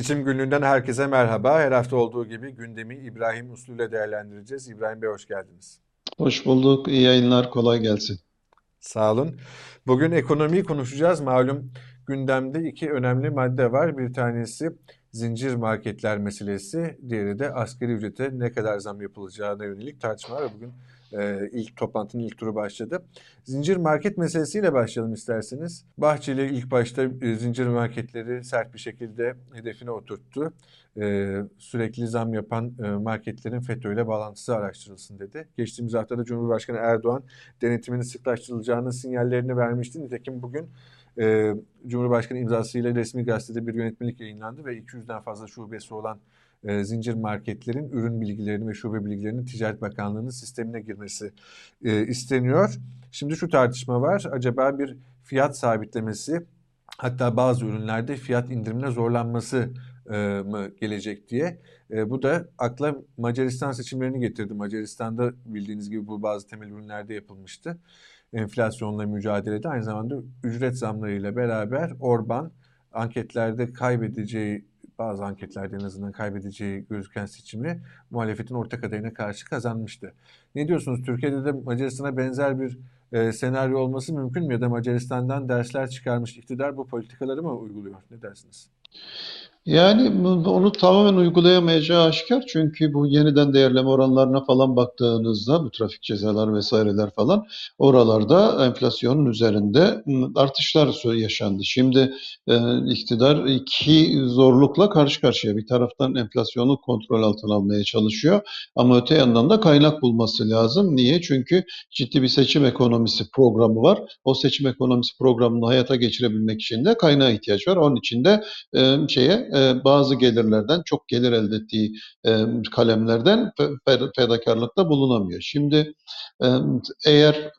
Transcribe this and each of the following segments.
Seçim günlüğünden herkese merhaba. Her hafta olduğu gibi gündemi İbrahim Uslu ile değerlendireceğiz. İbrahim Bey hoş geldiniz. Hoş bulduk. İyi yayınlar. Kolay gelsin. Sağ olun. Bugün ekonomiyi konuşacağız. Malum gündemde iki önemli madde var. Bir tanesi zincir marketler meselesi, diğeri de asgari ücrete ne kadar zam yapılacağına yönelik tartışmalar. Bugün e, ilk toplantının ilk turu başladı. Zincir market meselesiyle başlayalım isterseniz. Bahçeli ilk başta e, zincir marketleri sert bir şekilde hedefine oturttu. E, sürekli zam yapan e, marketlerin FETÖ ile bağlantısı araştırılsın dedi. Geçtiğimiz haftada Cumhurbaşkanı Erdoğan denetimin sıklaştırılacağının sinyallerini vermişti. Nitekim bugün e, Cumhurbaşkanı imzasıyla resmi gazetede bir yönetmelik yayınlandı ve 200'den fazla şubesi olan e, zincir marketlerin ürün bilgilerini ve şube bilgilerinin Ticaret Bakanlığı'nın sistemine girmesi e, isteniyor. Şimdi şu tartışma var. Acaba bir fiyat sabitlemesi hatta bazı ürünlerde fiyat indirimine zorlanması e, mı gelecek diye. E, bu da akla Macaristan seçimlerini getirdi. Macaristan'da bildiğiniz gibi bu bazı temel ürünlerde yapılmıştı. Enflasyonla mücadelede aynı zamanda ücret zamlarıyla beraber Orban anketlerde kaybedeceği bazı anketlerde en azından kaybedeceği gözüken seçimi muhalefetin ortak adayına karşı kazanmıştı. Ne diyorsunuz? Türkiye'de de Macaristan'a benzer bir e, senaryo olması mümkün mü? Ya da Macaristan'dan dersler çıkarmış iktidar bu politikaları mı uyguluyor? Ne dersiniz? Yani onu tamamen uygulayamayacağı aşikar çünkü bu yeniden değerleme oranlarına falan baktığınızda bu trafik cezaları vesaireler falan oralarda enflasyonun üzerinde artışlar yaşandı. Şimdi e, iktidar iki zorlukla karşı karşıya. Bir taraftan enflasyonu kontrol altına almaya çalışıyor ama öte yandan da kaynak bulması lazım. Niye? Çünkü ciddi bir seçim ekonomisi programı var. O seçim ekonomisi programını hayata geçirebilmek için de kaynağa ihtiyaç var. Onun için de e, şeye e, bazı gelirlerden çok gelir elde ettiği e, kalemlerden fedakarlıkta bulunamıyor. Şimdi e, eğer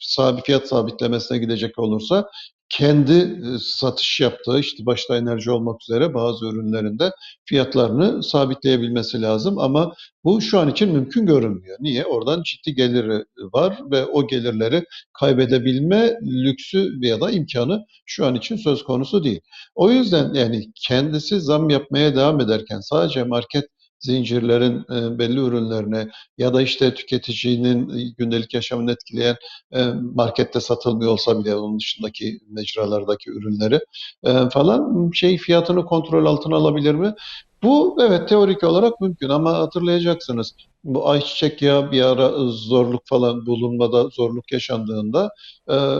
sabit fiyat sabitlemesine gidecek olursa kendi e, satış yaptığı işte başta enerji olmak üzere bazı ürünlerinde fiyatlarını sabitleyebilmesi lazım ama bu şu an için mümkün görünmüyor. Niye? Oradan ciddi geliri var ve o gelirleri kaybedebilme lüksü ya da imkanı şu an için söz konusu değil. O yüzden yani kendisi zam yapmaya devam ederken sadece market zincirlerin e, belli ürünlerine ya da işte tüketicinin gündelik yaşamını etkileyen e, markette satılmıyor olsa bile onun dışındaki mecralardaki ürünleri e, falan şey fiyatını kontrol altına alabilir mi? Bu evet teorik olarak mümkün ama hatırlayacaksınız bu ayçiçek yağı bir ara zorluk falan bulunmada zorluk yaşandığında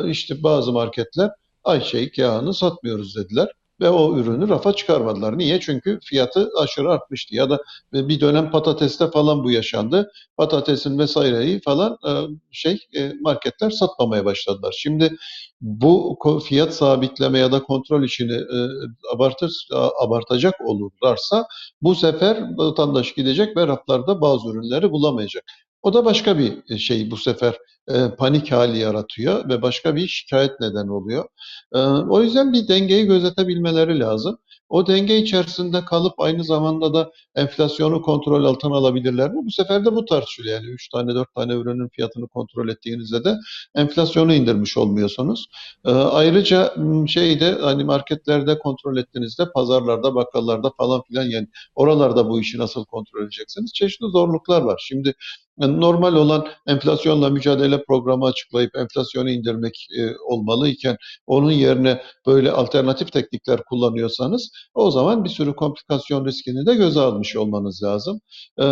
işte bazı marketler ayçiçek yağını satmıyoruz dediler ve o ürünü rafa çıkarmadılar. Niye? Çünkü fiyatı aşırı artmıştı. Ya da bir dönem patateste falan bu yaşandı. Patatesin vesaireyi falan e, şey e, marketler satmamaya başladılar. Şimdi bu fiyat sabitleme ya da kontrol işini e, abartır, abartacak olurlarsa bu sefer vatandaş gidecek ve raflarda bazı ürünleri bulamayacak. O da başka bir şey bu sefer e, panik hali yaratıyor ve başka bir şikayet neden oluyor. E, o yüzden bir dengeyi gözetebilmeleri lazım. O denge içerisinde kalıp aynı zamanda da enflasyonu kontrol altına alabilirler mi? Bu sefer de bu tartışılıyor. Yani 3 tane 4 tane ürünün fiyatını kontrol ettiğinizde de enflasyonu indirmiş olmuyorsunuz. E, ayrıca şeyde hani marketlerde kontrol ettiğinizde pazarlarda, bakkallarda falan filan yani oralarda bu işi nasıl kontrol edeceksiniz? Çeşitli zorluklar var. Şimdi normal olan enflasyonla mücadele programı açıklayıp enflasyonu indirmek e, olmalı iken onun yerine böyle alternatif teknikler kullanıyorsanız o zaman bir sürü komplikasyon riskini de göze almış olmanız lazım. E,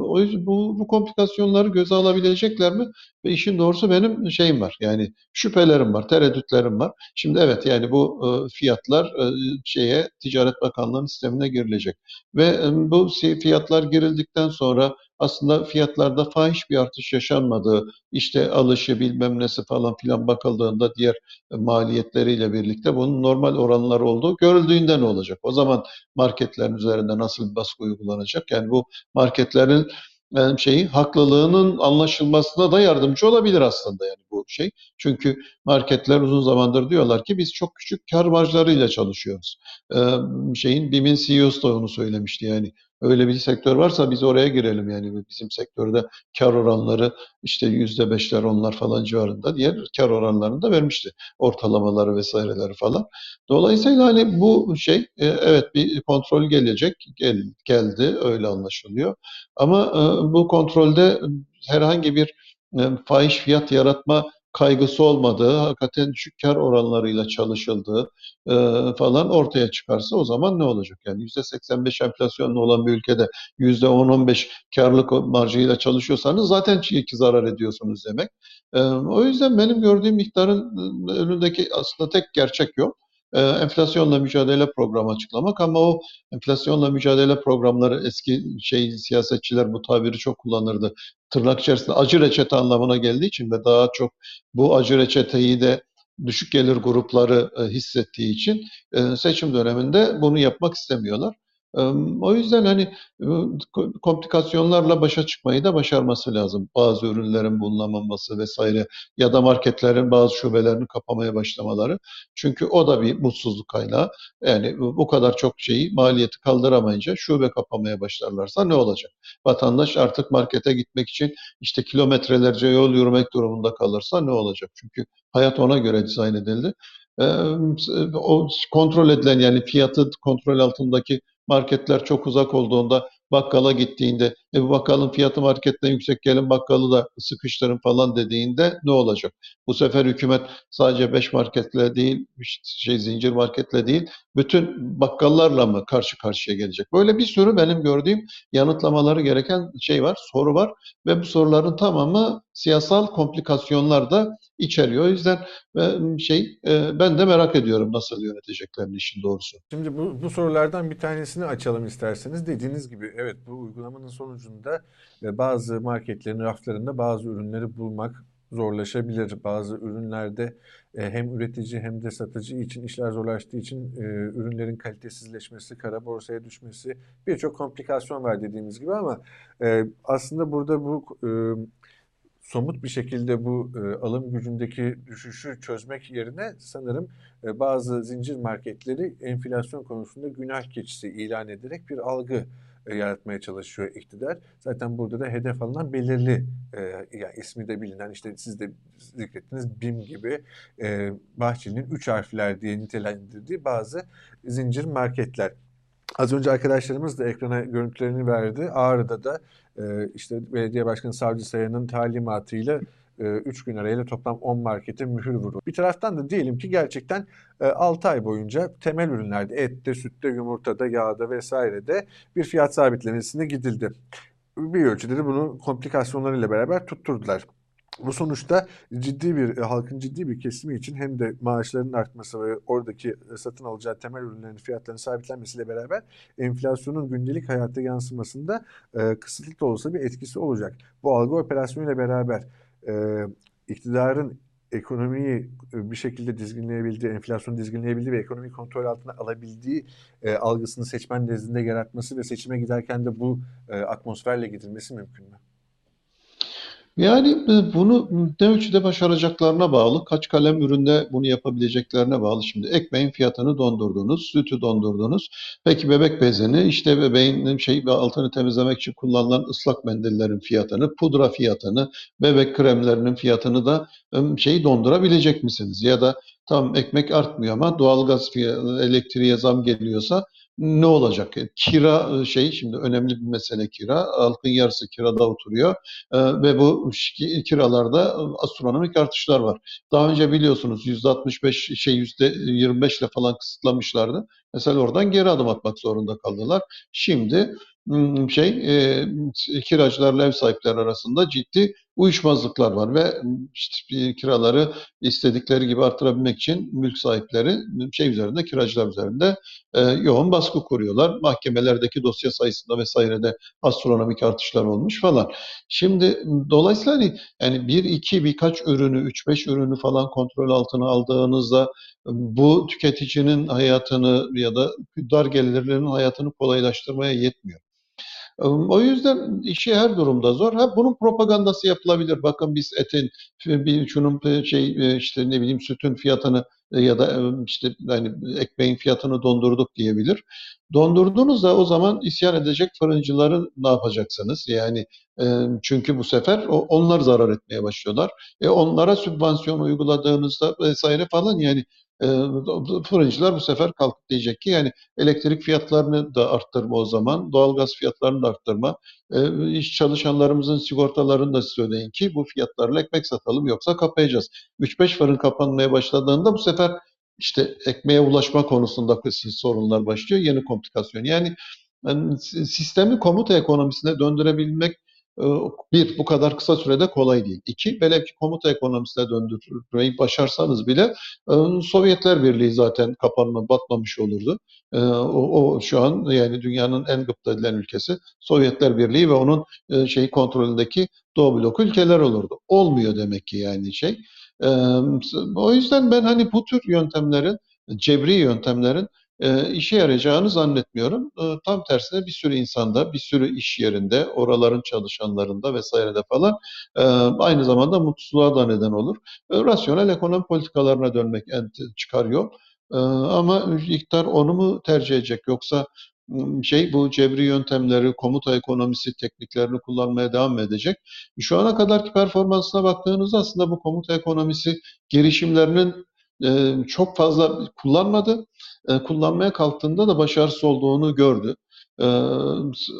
o yüzden bu, bu komplikasyonları göze alabilecekler mi? Ve işin doğrusu benim şeyim var. Yani şüphelerim var, tereddütlerim var. Şimdi evet yani bu e, fiyatlar e, şeye Ticaret Bakanlığı'nın sistemine girilecek. Ve e, bu fiyatlar girildikten sonra aslında fiyatlarda fahiş bir artış yaşanmadığı, işte alışı bilmem nesi falan filan bakıldığında diğer maliyetleriyle birlikte bunun normal oranlar olduğu görüldüğünde ne olacak? O zaman marketlerin üzerinde nasıl bir baskı uygulanacak? Yani bu marketlerin yani şeyi haklılığının anlaşılmasına da yardımcı olabilir aslında yani bu şey. Çünkü marketler uzun zamandır diyorlar ki biz çok küçük kar marjlarıyla çalışıyoruz. Ee, şeyin BİM'in CEO'su da onu söylemişti yani öyle bir sektör varsa biz oraya girelim yani. Bizim sektörde kar oranları işte yüzde beşler onlar falan civarında diğer kar oranlarını da vermişti. Ortalamaları vesaireleri falan. Dolayısıyla hani bu şey e, evet bir kontrol gelecek gel, geldi öyle anlaşılıyor. Ama e, bu kontrolde herhangi bir e, fahiş fiyat yaratma kaygısı olmadığı, hakikaten düşük kar oranlarıyla çalışıldığı e, falan ortaya çıkarsa o zaman ne olacak? Yani %85 enflasyonlu olan bir ülkede %10-15 karlılık marjıyla çalışıyorsanız zaten ki zarar ediyorsunuz demek. E, o yüzden benim gördüğüm miktarın e, önündeki aslında tek gerçek yok. E, enflasyonla mücadele programı açıklamak ama o enflasyonla mücadele programları eski şey siyasetçiler bu tabiri çok kullanırdı. Tırnak içerisinde acı reçete anlamına geldiği için ve daha çok bu acı reçeteyi de düşük gelir grupları e, hissettiği için e, seçim döneminde bunu yapmak istemiyorlar. O yüzden hani e, komplikasyonlarla başa çıkmayı da başarması lazım. Bazı ürünlerin bulunamaması vesaire ya da marketlerin bazı şubelerini kapamaya başlamaları. Çünkü o da bir mutsuzluk kaynağı. Yani bu kadar çok şeyi maliyeti kaldıramayınca şube kapamaya başlarlarsa ne olacak? Vatandaş artık markete gitmek için işte kilometrelerce yol yürümek durumunda kalırsa ne olacak? Çünkü hayat ona göre dizayn edildi. O kontrol edilen yani fiyatı kontrol altındaki marketler çok uzak olduğunda bakkala gittiğinde e bu bakkalın fiyatı marketten yüksek gelin bakkalı da sıkıştırın falan dediğinde ne olacak? Bu sefer hükümet sadece 5 marketle değil, şey zincir marketle değil, bütün bakkallarla mı karşı karşıya gelecek? Böyle bir sürü benim gördüğüm yanıtlamaları gereken şey var, soru var ve bu soruların tamamı siyasal komplikasyonlar da içeriyor. O yüzden şey ben de merak ediyorum nasıl yöneteceklerini işin doğrusu. Şimdi bu, bu sorulardan bir tanesini açalım isterseniz. Dediğiniz gibi evet bu uygulamanın sonucunda bazı marketlerin raflarında bazı ürünleri bulmak zorlaşabilir. Bazı ürünlerde hem üretici hem de satıcı için işler zorlaştığı için ürünlerin kalitesizleşmesi, kara borsaya düşmesi birçok komplikasyon var dediğimiz gibi ama aslında burada bu somut bir şekilde bu e, alım gücündeki düşüşü çözmek yerine sanırım e, bazı zincir marketleri enflasyon konusunda günah keçisi ilan ederek bir algı e, yaratmaya çalışıyor iktidar. Zaten burada da hedef alınan belirli e, yani ismi de bilinen işte siz de zikrettiniz BİM gibi e, Bahçeli'nin üç harfler diye nitelendirdiği bazı zincir marketler. Az önce arkadaşlarımız da ekrana görüntülerini verdi. Ağrı'da da e, işte belediye başkanı Savcı Sayan'ın talimatıyla 3 e, gün arayla toplam 10 markete mühür vuruldu. Bir taraftan da diyelim ki gerçekten 6 e, ay boyunca temel ürünlerde ette, sütte, yumurtada, yağda vesairede bir fiyat sabitlemesine gidildi. Bir ölçüde de bunu komplikasyonlarıyla beraber tutturdular. Bu sonuçta ciddi bir e, halkın ciddi bir kesimi için hem de maaşların artması ve oradaki satın alacağı temel ürünlerin fiyatlarının sabitlenmesiyle beraber enflasyonun gündelik hayata yansımasında e, kısıtlı da olsa bir etkisi olacak. Bu algı operasyonuyla beraber e, iktidarın ekonomiyi e, bir şekilde dizginleyebildiği, enflasyonu dizginleyebildiği ve ekonomiyi kontrol altına alabildiği e, algısını seçmen nezdinde yaratması ve seçime giderken de bu e, atmosferle gidilmesi mümkün mü? Yani e, bunu ne ölçüde başaracaklarına bağlı, kaç kalem üründe bunu yapabileceklerine bağlı. Şimdi ekmeğin fiyatını dondurdunuz, sütü dondurdunuz. Peki bebek bezini, işte bebeğin şey altını temizlemek için kullanılan ıslak mendillerin fiyatını, pudra fiyatını, bebek kremlerinin fiyatını da şeyi dondurabilecek misiniz? Ya da tam ekmek artmıyor ama doğalgaz fiyatı, elektriğe zam geliyorsa ne olacak? E, kira e, şey şimdi önemli bir mesele kira. Halkın yarısı kirada oturuyor e, ve bu kiralarda astronomik artışlar var. Daha önce biliyorsunuz %65 şey %25 ile falan kısıtlamışlardı. Mesela oradan geri adım atmak zorunda kaldılar. Şimdi şey e, kiracılarla ev sahipleri arasında ciddi uyuşmazlıklar var ve işte kiraları istedikleri gibi artırabilmek için mülk sahipleri şey üzerinde kiracılar üzerinde e, yoğun baskı kuruyorlar. Mahkemelerdeki dosya sayısında vesairede astronomik artışlar olmuş falan. Şimdi dolayısıyla hani yani bir iki birkaç ürünü üç beş ürünü falan kontrol altına aldığınızda bu tüketicinin hayatını ya da dar gelirlerinin hayatını kolaylaştırmaya yetmiyor. O yüzden işi her durumda zor. Ha bunun propagandası yapılabilir. Bakın biz etin, bir şunun şey işte ne bileyim sütün fiyatını e, ya da e, işte hani ekmeğin fiyatını dondurduk diyebilir. Dondurduğunuzda o zaman isyan edecek fırıncıları ne yapacaksınız? Yani e, çünkü bu sefer onlar zarar etmeye başlıyorlar. E, onlara sübvansiyon uyguladığınızda vesaire falan yani e, fırıncılar bu sefer kalkıp diyecek ki yani elektrik fiyatlarını da arttırma o zaman, doğalgaz fiyatlarını da arttırma, e, iş çalışanlarımızın sigortalarını da siz ödeyin ki bu fiyatlarla ekmek satalım yoksa kapayacağız. 3-5 fırın kapanmaya başladığında bu sefer işte ekmeğe ulaşma konusunda sorunlar başlıyor. Yeni komplikasyon. Yani, sistemi komuta ekonomisine döndürebilmek bir, bu kadar kısa sürede kolay değil. İki, velev ki komuta ekonomisine döndürmeyi başarsanız bile e, Sovyetler Birliği zaten kapanma, batmamış olurdu. E, o, o şu an yani dünyanın en gıpta edilen ülkesi Sovyetler Birliği ve onun şeyi kontrolündeki Doğu blok ülkeler olurdu. Olmuyor demek ki yani şey. O yüzden ben hani bu tür yöntemlerin, cebri yöntemlerin e, işe yarayacağını zannetmiyorum. E, tam tersine bir sürü insanda, bir sürü iş yerinde, oraların çalışanlarında vesairede falan e, aynı zamanda mutsuzluğa da neden olur. E, rasyonel ekonomi politikalarına dönmek en ama iktidar onu mu tercih edecek yoksa şey bu cebri yöntemleri, komuta ekonomisi tekniklerini kullanmaya devam edecek. Şu ana kadarki performansına baktığınızda aslında bu komuta ekonomisi girişimlerinin e, çok fazla kullanmadı. E, kullanmaya kalktığında da başarısız olduğunu gördü. E,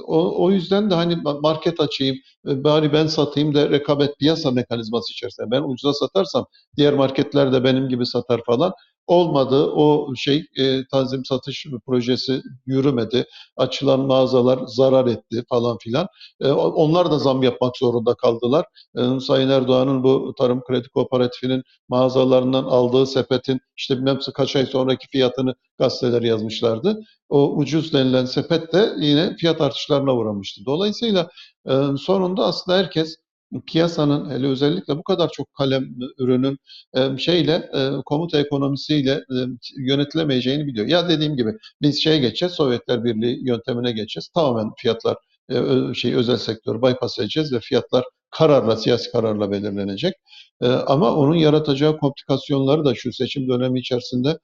o, o yüzden de hani market açayım, e, bari ben satayım da rekabet piyasa mekanizması içerisinde. Ben ucuza satarsam diğer marketler de benim gibi satar falan. Olmadı. O şey e, tanzim satış projesi yürümedi. Açılan mağazalar zarar etti falan filan. E, onlar da zam yapmak zorunda kaldılar. E, Sayın Erdoğan'ın bu Tarım Kredi Kooperatifinin mağazalarından aldığı sepetin işte bilmem kaç ay sonraki fiyatını gazeteler yazmışlardı. O ucuz denilen sepet de yine fiyat artışlarına uğramıştı. Dolayısıyla e, sonunda aslında herkes piyasanın hele özellikle bu kadar çok kalem ürünün e, şeyle e, komuta ekonomisiyle e, yönetilemeyeceğini biliyor. Ya dediğim gibi biz şeye geçeceğiz, Sovyetler Birliği yöntemine geçeceğiz. Tamamen fiyatlar şey özel sektör bypass edeceğiz ve fiyatlar kararla, siyasi kararla belirlenecek. Ama onun yaratacağı komplikasyonları da şu seçim dönemi içerisinde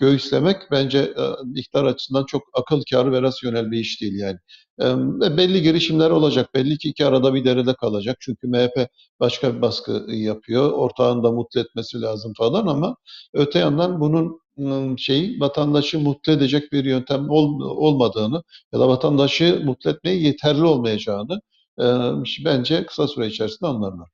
göğüslemek bence iktidar açısından çok akıl kârı ve rasyonel bir iş değil yani. Belli girişimler olacak. Belli ki iki arada bir derede kalacak. Çünkü MHP başka bir baskı yapıyor. Ortağını da mutlu etmesi lazım falan ama öte yandan bunun şeyi vatandaşı mutlu edecek bir yöntem ol, olmadığını ya da vatandaşı mutlu etmeye yeterli olmayacağını e, bence kısa süre içerisinde anlarlar.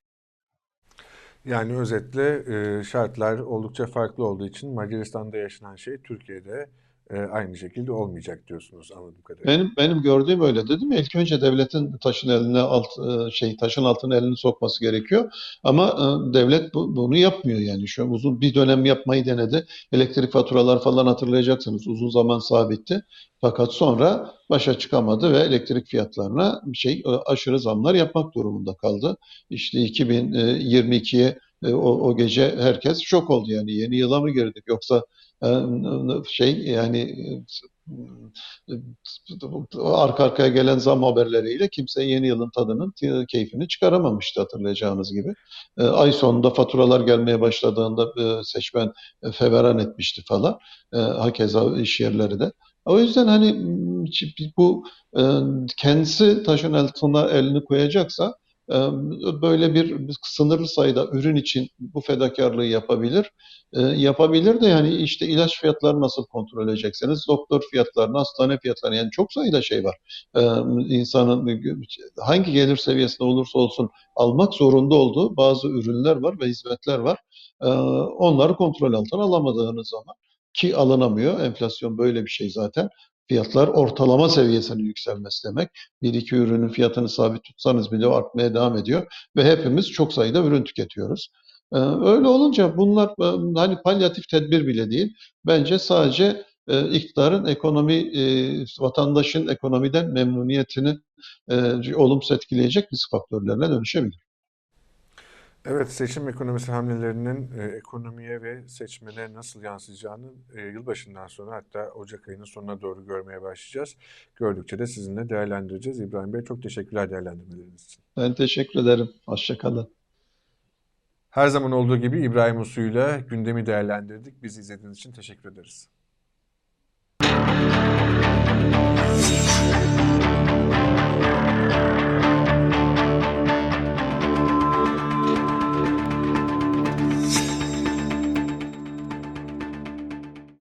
Yani özetle şartlar oldukça farklı olduğu için Macaristan'da yaşanan şey Türkiye'de e, aynı şekilde olmayacak diyorsunuz anladığım kadarıyla. Benim benim gördüğüm öyle dedim ya ilk önce devletin taşın eline alt e, şey taşın altına elini sokması gerekiyor ama e, devlet bu, bunu yapmıyor yani şu uzun bir dönem yapmayı denedi. Elektrik faturalar falan hatırlayacaksınız uzun zaman sabitti. Fakat sonra başa çıkamadı ve elektrik fiyatlarına şey e, aşırı zamlar yapmak durumunda kaldı. İşte 2022'ye o, o gece herkes şok oldu yani yeni yıla mı girdik yoksa şey yani arka arkaya gelen zam haberleriyle kimse yeni yılın tadının keyfini çıkaramamıştı hatırlayacağınız gibi. Ay sonunda faturalar gelmeye başladığında seçmen feveran etmişti falan. Hakeza iş yerleri de. O yüzden hani bu kendisi taşın altına elini koyacaksa böyle bir sınırlı sayıda ürün için bu fedakarlığı yapabilir. Yapabilir de yani işte ilaç fiyatları nasıl kontrol edeceksiniz? Doktor fiyatlarını, hastane fiyatlarını yani çok sayıda şey var. İnsanın hangi gelir seviyesinde olursa olsun almak zorunda olduğu bazı ürünler var ve hizmetler var. Onları kontrol altına alamadığınız zaman ki alınamıyor. Enflasyon böyle bir şey zaten fiyatlar ortalama seviyesinin yükselmesi demek. Bir iki ürünün fiyatını sabit tutsanız bile artmaya devam ediyor ve hepimiz çok sayıda ürün tüketiyoruz. Ee, öyle olunca bunlar e, hani palyatif tedbir bile değil. Bence sadece e, iktidarın ekonomi, e, vatandaşın ekonomiden memnuniyetini olumsuz etkileyecek risk faktörlerine dönüşebilir. Evet, seçim ekonomisi hamlelerinin e, ekonomiye ve seçmene nasıl yansıyacağını e, yılbaşından sonra hatta Ocak ayının sonuna doğru görmeye başlayacağız. Gördükçe de sizinle değerlendireceğiz. İbrahim Bey çok teşekkürler değerlendirmeleriniz için. Ben teşekkür ederim. Hoşçakalın. Her zaman olduğu gibi İbrahim Usu'yla gündemi değerlendirdik. Bizi izlediğiniz için teşekkür ederiz.